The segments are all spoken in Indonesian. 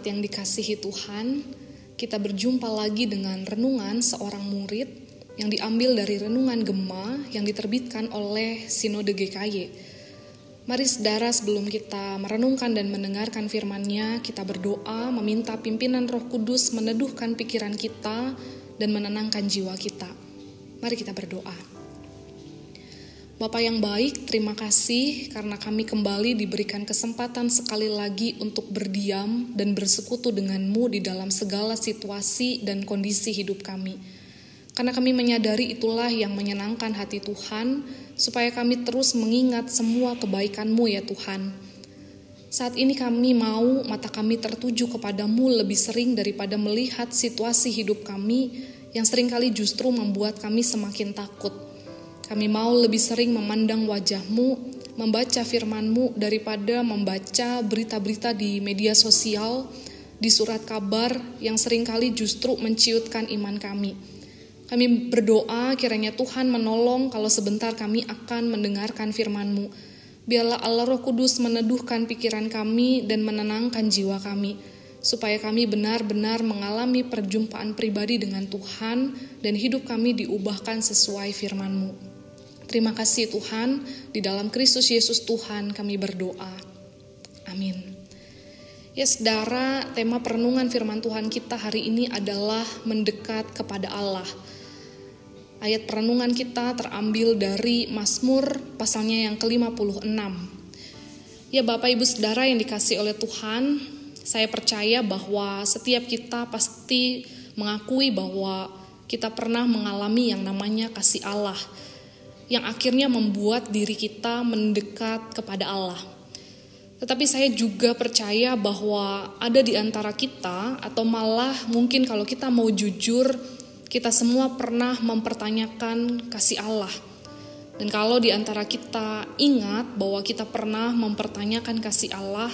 jemaat yang dikasihi Tuhan, kita berjumpa lagi dengan renungan seorang murid yang diambil dari renungan Gema yang diterbitkan oleh Sinode GKY. Mari saudara sebelum kita merenungkan dan mendengarkan firman-Nya, kita berdoa meminta pimpinan Roh Kudus meneduhkan pikiran kita dan menenangkan jiwa kita. Mari kita berdoa. Bapak yang baik, terima kasih karena kami kembali diberikan kesempatan sekali lagi untuk berdiam dan bersekutu denganmu di dalam segala situasi dan kondisi hidup kami. Karena kami menyadari itulah yang menyenangkan hati Tuhan, supaya kami terus mengingat semua kebaikanmu ya Tuhan. Saat ini kami mau mata kami tertuju kepadamu lebih sering daripada melihat situasi hidup kami yang sering kali justru membuat kami semakin takut kami mau lebih sering memandang wajahmu, membaca firmanmu daripada membaca berita-berita di media sosial, di surat kabar yang sering kali justru menciutkan iman kami. Kami berdoa kiranya Tuhan menolong kalau sebentar kami akan mendengarkan firman-Mu. Biarlah Allah Roh Kudus meneduhkan pikiran kami dan menenangkan jiwa kami, supaya kami benar-benar mengalami perjumpaan pribadi dengan Tuhan dan hidup kami diubahkan sesuai firman-Mu. Terima kasih Tuhan, di dalam Kristus Yesus Tuhan kami berdoa. Amin. Ya saudara, tema perenungan firman Tuhan kita hari ini adalah mendekat kepada Allah. Ayat perenungan kita terambil dari Mazmur pasalnya yang ke-56. Ya Bapak Ibu Saudara yang dikasih oleh Tuhan, saya percaya bahwa setiap kita pasti mengakui bahwa kita pernah mengalami yang namanya kasih Allah yang akhirnya membuat diri kita mendekat kepada Allah. Tetapi saya juga percaya bahwa ada di antara kita, atau malah mungkin kalau kita mau jujur, kita semua pernah mempertanyakan kasih Allah. Dan kalau di antara kita ingat bahwa kita pernah mempertanyakan kasih Allah,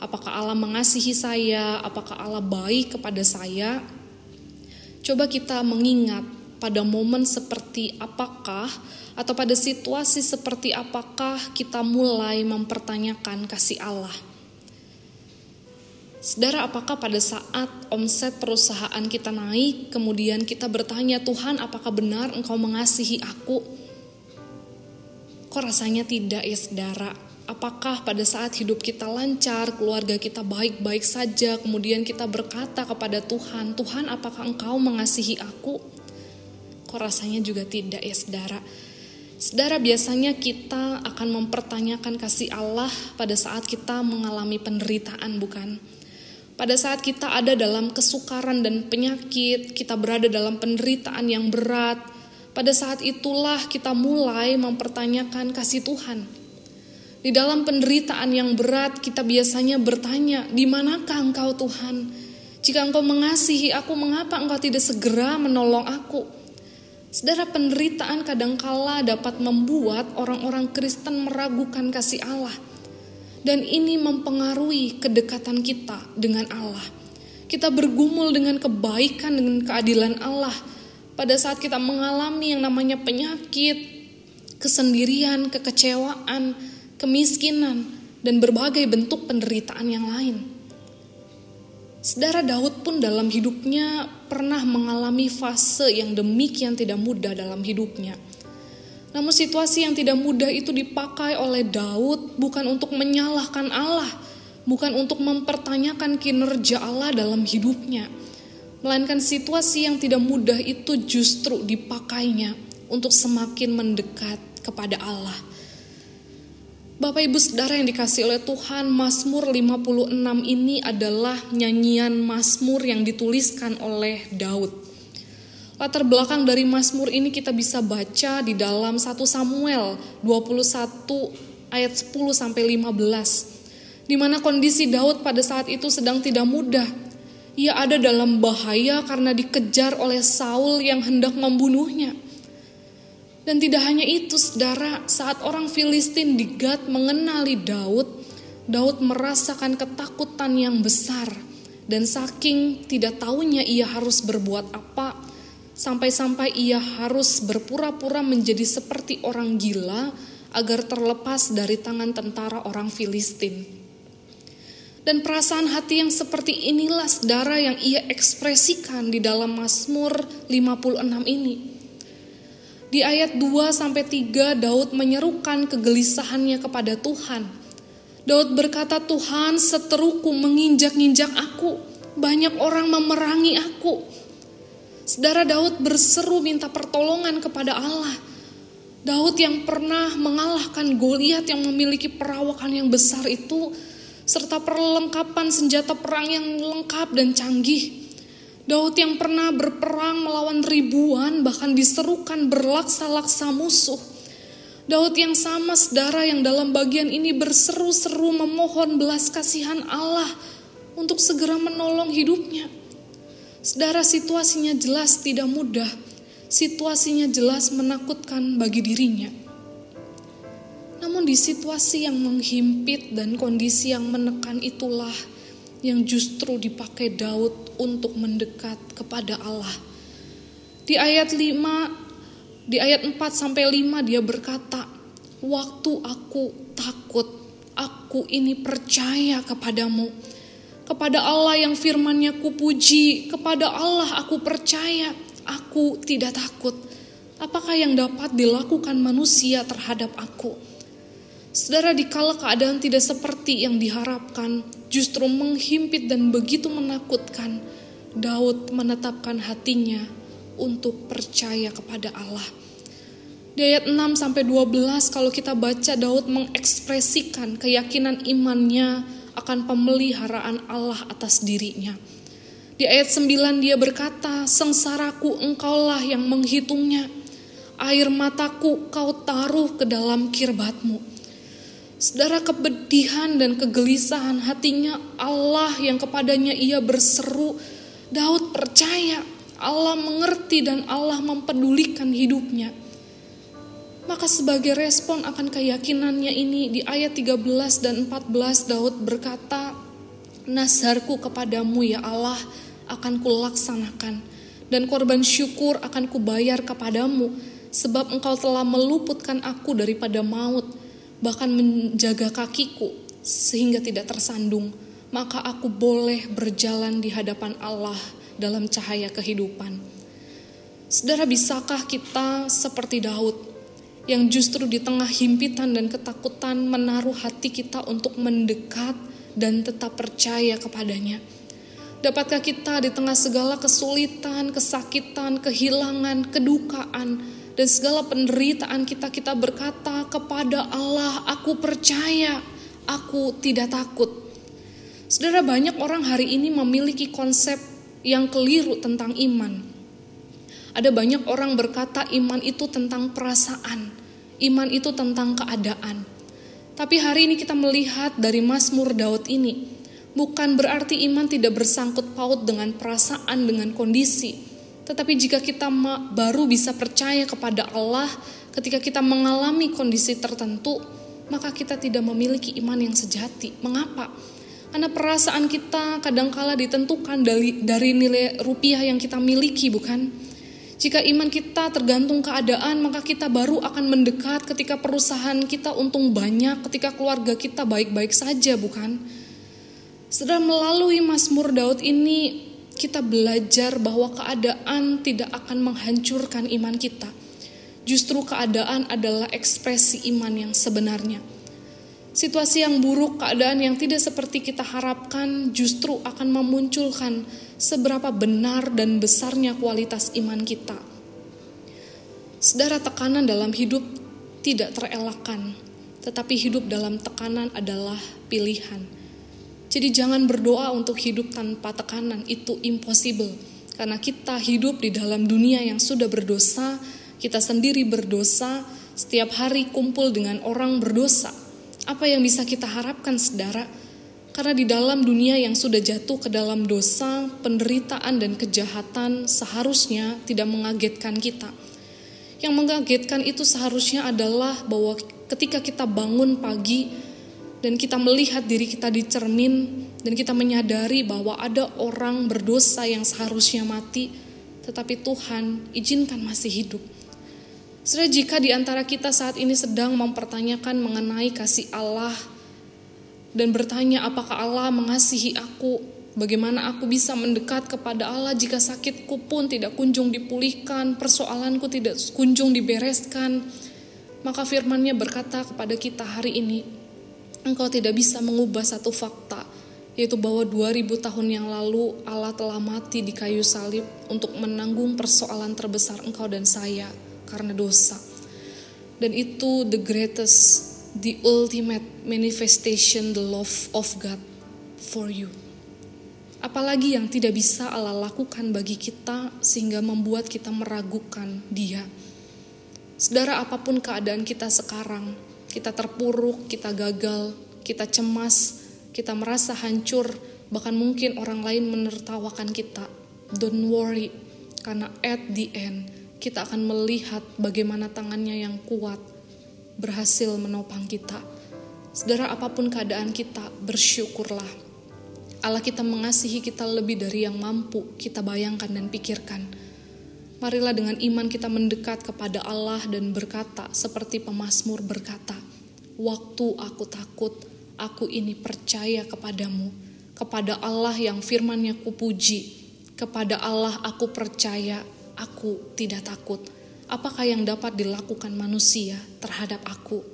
apakah Allah mengasihi saya, apakah Allah baik kepada saya, coba kita mengingat pada momen seperti apakah atau pada situasi seperti apakah kita mulai mempertanyakan kasih Allah? Saudara, apakah pada saat omset perusahaan kita naik, kemudian kita bertanya, "Tuhan, apakah benar Engkau mengasihi aku?" Kok rasanya tidak, ya saudara? Apakah pada saat hidup kita lancar, keluarga kita baik-baik saja, kemudian kita berkata kepada Tuhan, "Tuhan, apakah Engkau mengasihi aku?" Kok rasanya juga tidak, ya saudara? Saudara, biasanya kita akan mempertanyakan kasih Allah pada saat kita mengalami penderitaan, bukan? Pada saat kita ada dalam kesukaran dan penyakit, kita berada dalam penderitaan yang berat. Pada saat itulah kita mulai mempertanyakan kasih Tuhan. Di dalam penderitaan yang berat, kita biasanya bertanya, "Di manakah Engkau, Tuhan? Jika Engkau mengasihi aku, mengapa Engkau tidak segera menolong aku?" Saudara penderitaan kadangkala dapat membuat orang-orang Kristen meragukan kasih Allah. Dan ini mempengaruhi kedekatan kita dengan Allah. Kita bergumul dengan kebaikan, dengan keadilan Allah. Pada saat kita mengalami yang namanya penyakit, kesendirian, kekecewaan, kemiskinan, dan berbagai bentuk penderitaan yang lain. Saudara Daud pun dalam hidupnya pernah mengalami fase yang demikian tidak mudah dalam hidupnya. Namun situasi yang tidak mudah itu dipakai oleh Daud bukan untuk menyalahkan Allah, bukan untuk mempertanyakan kinerja Allah dalam hidupnya. Melainkan situasi yang tidak mudah itu justru dipakainya untuk semakin mendekat kepada Allah Bapak Ibu Saudara yang dikasih oleh Tuhan, Mazmur 56 ini adalah nyanyian Mazmur yang dituliskan oleh Daud. Latar belakang dari Mazmur ini kita bisa baca di dalam 1 Samuel 21 ayat 10 sampai 15. Di mana kondisi Daud pada saat itu sedang tidak mudah. Ia ada dalam bahaya karena dikejar oleh Saul yang hendak membunuhnya. Dan tidak hanya itu, saudara, saat orang Filistin di Gad mengenali Daud, Daud merasakan ketakutan yang besar. Dan saking tidak tahunya ia harus berbuat apa, sampai-sampai ia harus berpura-pura menjadi seperti orang gila agar terlepas dari tangan tentara orang Filistin. Dan perasaan hati yang seperti inilah saudara yang ia ekspresikan di dalam Mazmur 56 ini. Di ayat 2 sampai 3 Daud menyerukan kegelisahannya kepada Tuhan. Daud berkata, "Tuhan, seteruku menginjak-injak aku. Banyak orang memerangi aku." Saudara Daud berseru minta pertolongan kepada Allah. Daud yang pernah mengalahkan Goliat yang memiliki perawakan yang besar itu serta perlengkapan senjata perang yang lengkap dan canggih. Daud yang pernah berperang melawan ribuan bahkan diserukan berlaksa-laksa musuh. Daud yang sama saudara yang dalam bagian ini berseru-seru memohon belas kasihan Allah untuk segera menolong hidupnya. Saudara situasinya jelas tidak mudah, situasinya jelas menakutkan bagi dirinya. Namun di situasi yang menghimpit dan kondisi yang menekan itulah yang justru dipakai Daud untuk mendekat kepada Allah. Di ayat 5, di ayat 4 sampai 5 dia berkata, "Waktu aku takut, aku ini percaya kepadamu." Kepada Allah yang firmannya kupuji, kepada Allah aku percaya, aku tidak takut. Apakah yang dapat dilakukan manusia terhadap aku? Saudara dikala keadaan tidak seperti yang diharapkan, justru menghimpit dan begitu menakutkan, Daud menetapkan hatinya untuk percaya kepada Allah. Di ayat 6 sampai 12 kalau kita baca Daud mengekspresikan keyakinan imannya akan pemeliharaan Allah atas dirinya. Di ayat 9 dia berkata, "Sengsaraku engkaulah yang menghitungnya. Air mataku kau taruh ke dalam kirbatmu." Saudara kepedihan dan kegelisahan hatinya Allah yang kepadanya ia berseru. Daud percaya Allah mengerti dan Allah mempedulikan hidupnya. Maka sebagai respon akan keyakinannya ini di ayat 13 dan 14 Daud berkata, Nasarku kepadamu ya Allah akan kulaksanakan dan korban syukur akan kubayar kepadamu sebab engkau telah meluputkan aku daripada maut bahkan menjaga kakiku sehingga tidak tersandung, maka aku boleh berjalan di hadapan Allah dalam cahaya kehidupan. Saudara, bisakah kita seperti Daud yang justru di tengah himpitan dan ketakutan menaruh hati kita untuk mendekat dan tetap percaya kepadanya? Dapatkah kita di tengah segala kesulitan, kesakitan, kehilangan, kedukaan, dan segala penderitaan kita kita berkata kepada Allah, aku percaya, aku tidak takut. Saudara banyak orang hari ini memiliki konsep yang keliru tentang iman. Ada banyak orang berkata iman itu tentang perasaan, iman itu tentang keadaan. Tapi hari ini kita melihat dari Mazmur Daud ini, bukan berarti iman tidak bersangkut paut dengan perasaan, dengan kondisi, tetapi jika kita baru bisa percaya kepada Allah ketika kita mengalami kondisi tertentu, maka kita tidak memiliki iman yang sejati. Mengapa? Karena perasaan kita kadangkala ditentukan dari, dari nilai rupiah yang kita miliki, bukan? Jika iman kita tergantung keadaan, maka kita baru akan mendekat ketika perusahaan kita untung banyak, ketika keluarga kita baik-baik saja, bukan? Setelah melalui Mazmur Daud ini, kita belajar bahwa keadaan tidak akan menghancurkan iman kita. Justru keadaan adalah ekspresi iman yang sebenarnya. Situasi yang buruk, keadaan yang tidak seperti kita harapkan, justru akan memunculkan seberapa benar dan besarnya kualitas iman kita. Sedara tekanan dalam hidup tidak terelakkan, tetapi hidup dalam tekanan adalah pilihan jadi jangan berdoa untuk hidup tanpa tekanan, itu impossible. Karena kita hidup di dalam dunia yang sudah berdosa, kita sendiri berdosa, setiap hari kumpul dengan orang berdosa. Apa yang bisa kita harapkan saudara? Karena di dalam dunia yang sudah jatuh ke dalam dosa, penderitaan dan kejahatan seharusnya tidak mengagetkan kita. Yang mengagetkan itu seharusnya adalah bahwa ketika kita bangun pagi, dan kita melihat diri kita di cermin dan kita menyadari bahwa ada orang berdosa yang seharusnya mati, tetapi Tuhan izinkan masih hidup. Sudah jika di antara kita saat ini sedang mempertanyakan mengenai kasih Allah, dan bertanya apakah Allah mengasihi aku, bagaimana aku bisa mendekat kepada Allah jika sakitku pun tidak kunjung dipulihkan, persoalanku tidak kunjung dibereskan. Maka firmannya berkata kepada kita hari ini, engkau tidak bisa mengubah satu fakta, yaitu bahwa 2000 tahun yang lalu Allah telah mati di kayu salib untuk menanggung persoalan terbesar engkau dan saya karena dosa. Dan itu the greatest the ultimate manifestation the love of God for you. Apalagi yang tidak bisa Allah lakukan bagi kita sehingga membuat kita meragukan Dia. Saudara, apa pun keadaan kita sekarang, kita terpuruk, kita gagal, kita cemas, kita merasa hancur, bahkan mungkin orang lain menertawakan kita. Don't worry, karena at the end kita akan melihat bagaimana tangannya yang kuat berhasil menopang kita. Saudara, apa pun keadaan kita, bersyukurlah. Allah kita mengasihi kita lebih dari yang mampu kita bayangkan dan pikirkan. Marilah dengan iman kita mendekat kepada Allah dan berkata seperti pemazmur berkata, Waktu aku takut, aku ini percaya kepadamu, kepada Allah yang firmannya kupuji, kepada Allah aku percaya, aku tidak takut apakah yang dapat dilakukan manusia terhadap aku?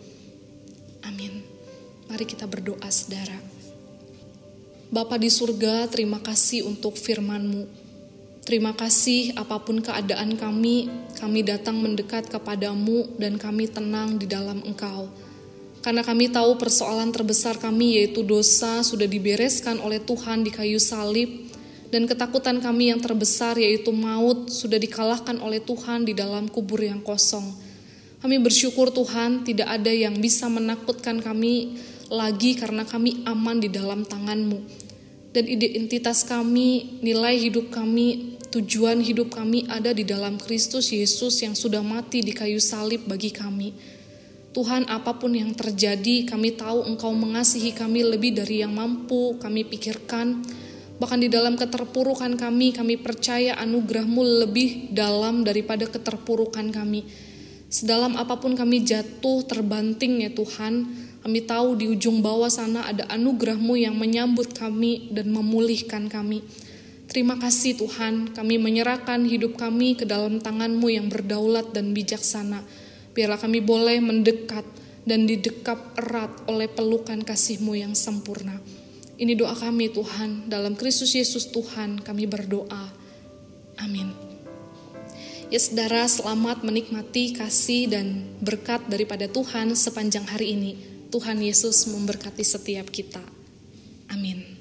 Amin. Mari kita berdoa saudara. Bapa di surga, terima kasih untuk firman-Mu. Terima kasih apa pun keadaan kami, kami datang mendekat kepadamu dan kami tenang di dalam Engkau. Karena kami tahu persoalan terbesar kami yaitu dosa sudah dibereskan oleh Tuhan di kayu salib dan ketakutan kami yang terbesar yaitu maut sudah dikalahkan oleh Tuhan di dalam kubur yang kosong. Kami bersyukur Tuhan tidak ada yang bisa menakutkan kami lagi karena kami aman di dalam tangan-Mu. Dan identitas kami, nilai hidup kami, tujuan hidup kami ada di dalam Kristus Yesus yang sudah mati di kayu salib bagi kami. Tuhan apa pun yang terjadi kami tahu Engkau mengasihi kami lebih dari yang mampu kami pikirkan Bahkan di dalam keterpurukan kami, kami percaya anugerahmu lebih dalam daripada keterpurukan kami. Sedalam apa pun kami jatuh, terbanting ya Tuhan, kami tahu di ujung bawah sana ada anugerahmu yang menyambut kami dan memulihkan kami. Terima kasih Tuhan, kami menyerahkan hidup kami ke dalam tanganmu yang berdaulat dan bijaksana. Biarlah kami boleh mendekat dan didekap erat oleh pelukan kasihmu yang sempurna. Ini doa kami Tuhan, dalam Kristus Yesus Tuhan kami berdoa. Amin. Ya saudara, selamat menikmati kasih dan berkat daripada Tuhan sepanjang hari ini. Tuhan Yesus memberkati setiap kita. Amin.